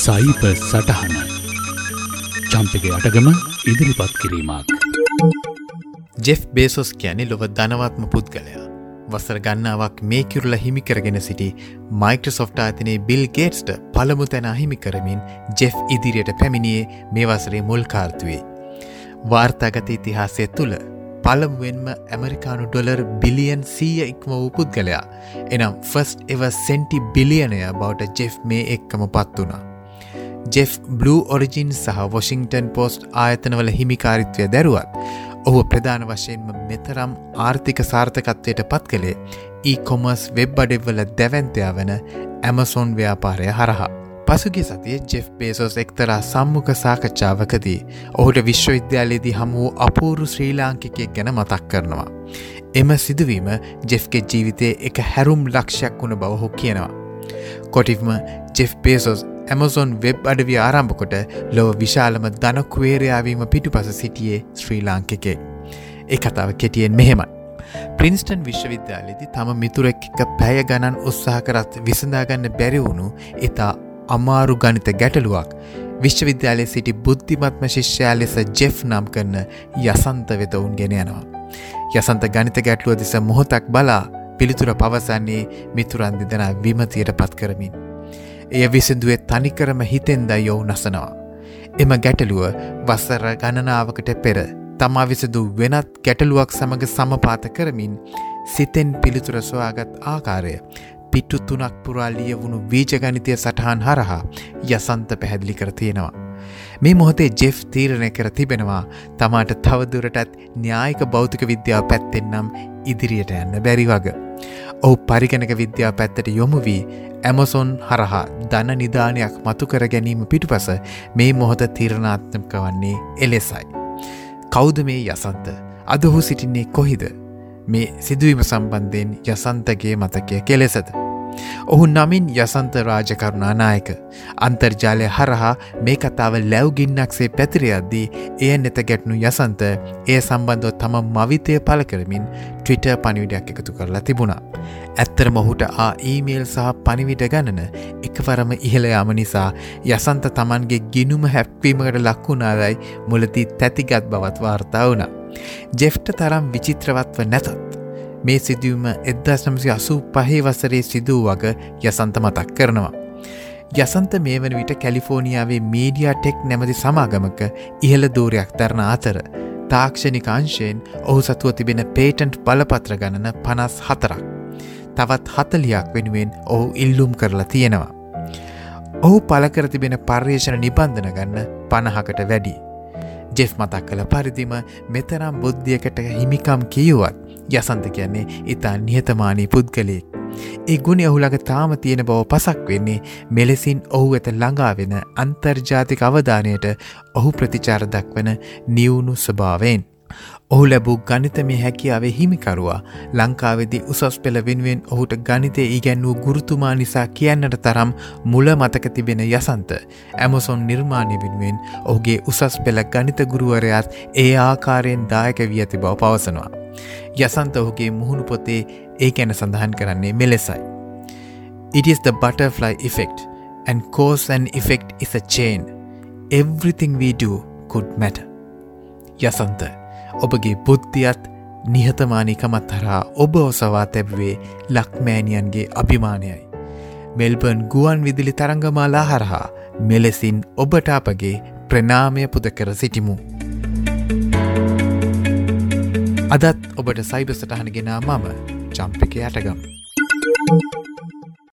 සයිප සටහන චම්පක අටගම ඉදිරිපත් කිරීමක් ජෙෆ් බේසොස් කියැනෙ ලොව ධනවත්ම පුද්ගලයා වසර ගන්නාවක් මේ කිරුල හිමි කරගෙන සිටි මයික්‍රසොෆ්ට අතනේ බිල් ගේට්ස්ට පළමු තැන අහිමි කරමින් ජෙෆ් ඉදිරියට පැමිණියේ මේ වසරේ මුල් කාර්තුවේ. වාර්තාගත ඉතිහාසය තුළ පළමුුවෙන්ම ඇමරිකානු ඩොලර් බිලියන් සීය ඉක්ම වූ පුද්ගලයා එනම් ෆස්ට් එව සෙන්ටි බිලියනය බවට ජෙෆ් මේ එක්කම පත් වනා. ජෙෆ් බ්ලූ ඔරිජින් සහ වොෂිංටන් පෝස්ට් ආයතනවල හිමිකාරිත්වය දැරුවත් ඔහු ප්‍රධාන වශයෙන්ම මෙතරම් ආර්ථික සාර්ථකත්වයට පත් කළේ ඒ කොමර්ස් වෙබ් අඩෙව්වල දැවන්තයා වන ඇමසොන් ව්‍යාපාරය හරහා. පසුගේ සතිය ජෙෆ් බේසෝස් එක්තරා සම්මුඛ සාකච්ඡාවකදී ඔහුට විශ්වවිද්‍යාලයේදී හමුවූ අපූරු ශ්‍රී ලාංකිකයෙක් ගැන මතක් කරනවා. එම සිදුවීම ජෙෆ්ගේ ජීවිතයේ එක හැරුම් ලක්ෂයක් වුණ බවහු කියනවා. කොටිව්ම ජෙෆ් පේසොස් ඇමසොන් වෙබ් අඩවි ආරම්භකොට ලොව විශාලම දනකුවේරයාවීම පිටුපස සිටියේ ශ්‍රී ලාංකිකේ. ඒ කතාව කෙටියෙන් මෙහෙමයි. ප්‍රින්ස්ටන් විශ්වවිද්‍යාලෙදි තම මිතුරෙක් එක පැය ගණන් උත්සාහ කරත් විසඳාගන්න බැරිවුණු ඉතා අමාරු ගනිත ගැටලුවක් විශ්වවිද්‍යාලය සිටි බුද්ධිමත්ම ශිෂ්‍යයා ලෙස ජෙෆ් නම් කරන යසන්ත වෙත උන් ගෙන යනවා. යසන්ත ගනිත ගැටලුව දෙස මොහොතක් බලා පිළිතුර පවසන්නේ මිතුරන් දෙදෙන විමතියට පත් කරමින්. එය විසිදුවේ තනිකරම හිතෙන්ද යොවු නසනවා. එම ගැටලුව වස්සර ගණනාවකට පෙර තමා විසදු වෙනත් ගැටලුවක් සමඟ සමපාත කරමින් සිතෙන් පිළිතුර සොයාගත් ආකාරය පිට්ටු තුනක් පුරා ලියවුණු වීජගනිතය සටහන් හරහා යසන්ත පැහැදිලි කර තියෙනවා. මේ මොහොතේ ජෙෆ් තීරණය කර තිබෙනවා තමාට තවදුරටත් න්‍යායික භෞතික විද්‍යාව පැත්තෙන්නම් ඉදිරියට යන්න බැරි වග. ඔහු පරිගණක විද්‍යා පැත්තට යොමු වී ඇමසොන් හරහා ධන නිධානයක් මතු කර ගැනීම පිටුපස මේ මොහොත තීරණාත්මක වන්නේ එලෙසයි. කෞද මේ යසන්ත අදහු සිටින්නේ කොහිද මේ සිදුවීම සම්බන්ධයෙන් යසන්තගේ මතකය කෙලෙසද. ඔහු නමින් යසන්ත රාජකරුණානායක අන්තර්ජාලය හරහා මේ කතාව ලැව්ගින්නක්සේ පැතිරයද්දී එය නෙත ගැටනු යසන්ත එය සම්බන්ධව තම මවිතය පල කරමින් ට්‍රිට පනිවිඩයක් එකතු කරලා තිබුණා. ඇත්තර මොහුට ආ ඊමේල් සහ පනිවිට ගණන එකවරම ඉහළයාම නිසා යසන්ත තමන්ගේ ගිනුම හැප්වීමකට ලක්වුණාදයි මුලදී තැතිගත් බවත් වාර්තා වුණා. ජෙෆ්ට තරම් විචිත්‍රවත්ව නැතත් මේ සිදුවම එද්දස් නමසි අසූ පහේ වසරේ සිදුව වග යසන්ත මතක් කරනවා. යසන්ත මේ වන විට කැලිෆෝනියාවේ මීඩියා ටෙක් නැමති සමාගමක ඉහළ දූරයක් තරණ අතර තාක්ෂණිකාංශයෙන් ඔහු සතුව තිබෙන පේටන්ට් බලපත්‍ර ගණන පනස් හතරක්. තවත් හතලියක් වෙනුවෙන් ඔහු ඉල්ලුම් කරලා තියෙනවා. ඔහු පලකර තිබෙන පර්යේෂණ නිබන්ධන ගන්න පණහකට වැඩි. ජෙෆ් මතක් කළ පරිදිම මෙතරම් බුද්ධියකට හිමිකම් කියුවත් යසන්ත කියන්නේ ඉතා නිහතමානී පුද්ගලයෙක්. ඒ ගුණ ඔහුළඟ තාම තියෙන බව පසක් වෙන්නේ මෙලෙසින් ඔහු ඇත ළඟාවෙන අන්තර්ජාතික අවධානයට ඔහු ප්‍රතිචාර දක්වන නිවුණු ස්වභාවයෙන්. ඔහු ලැබූ ගනිතමය හැකියාවේ හිමිකරුවා ලංකාවෙදි උසස් පෙළ වෙනුවෙන් ඔහුට ගනිතය ඉගැන් වූ ගුරුතුමා නිසා කියන්නට තරම් මුල මතක තිබෙන යසන්ත ඇමසොන් නිර්මාණය වෙනුවෙන් ඔහුගේ උසස් පෙළ ගනිත ගුරුවරයාත් ඒ ආකාරයෙන් දායක වී ඇති බව පවසනවා. යසන්ත ඔහුගේ මුහුණු පොතේ ඒ ගැන සඳහන් කරන්නේ මෙලෙසයි. It is the butterfly effect and cause and effect is a chain. Everything we do could matter. යසන්ත ඔබගේ බුද්ධියත් නිහතමානිකමත් හරා ඔබ ඔසවා තැබවේ ලක්මෑනියන්ගේ අභිමානයයි. මෙල්බර්න් ගුවන් විදිලි තරංගමාලා හරහා මෙලෙසින් ඔබට අපගේ ප්‍රනාමය පුද කර සිටිමු. අදත් ඔබට සයිබ සටහන ගෙනා මම චම්පික යටගම්.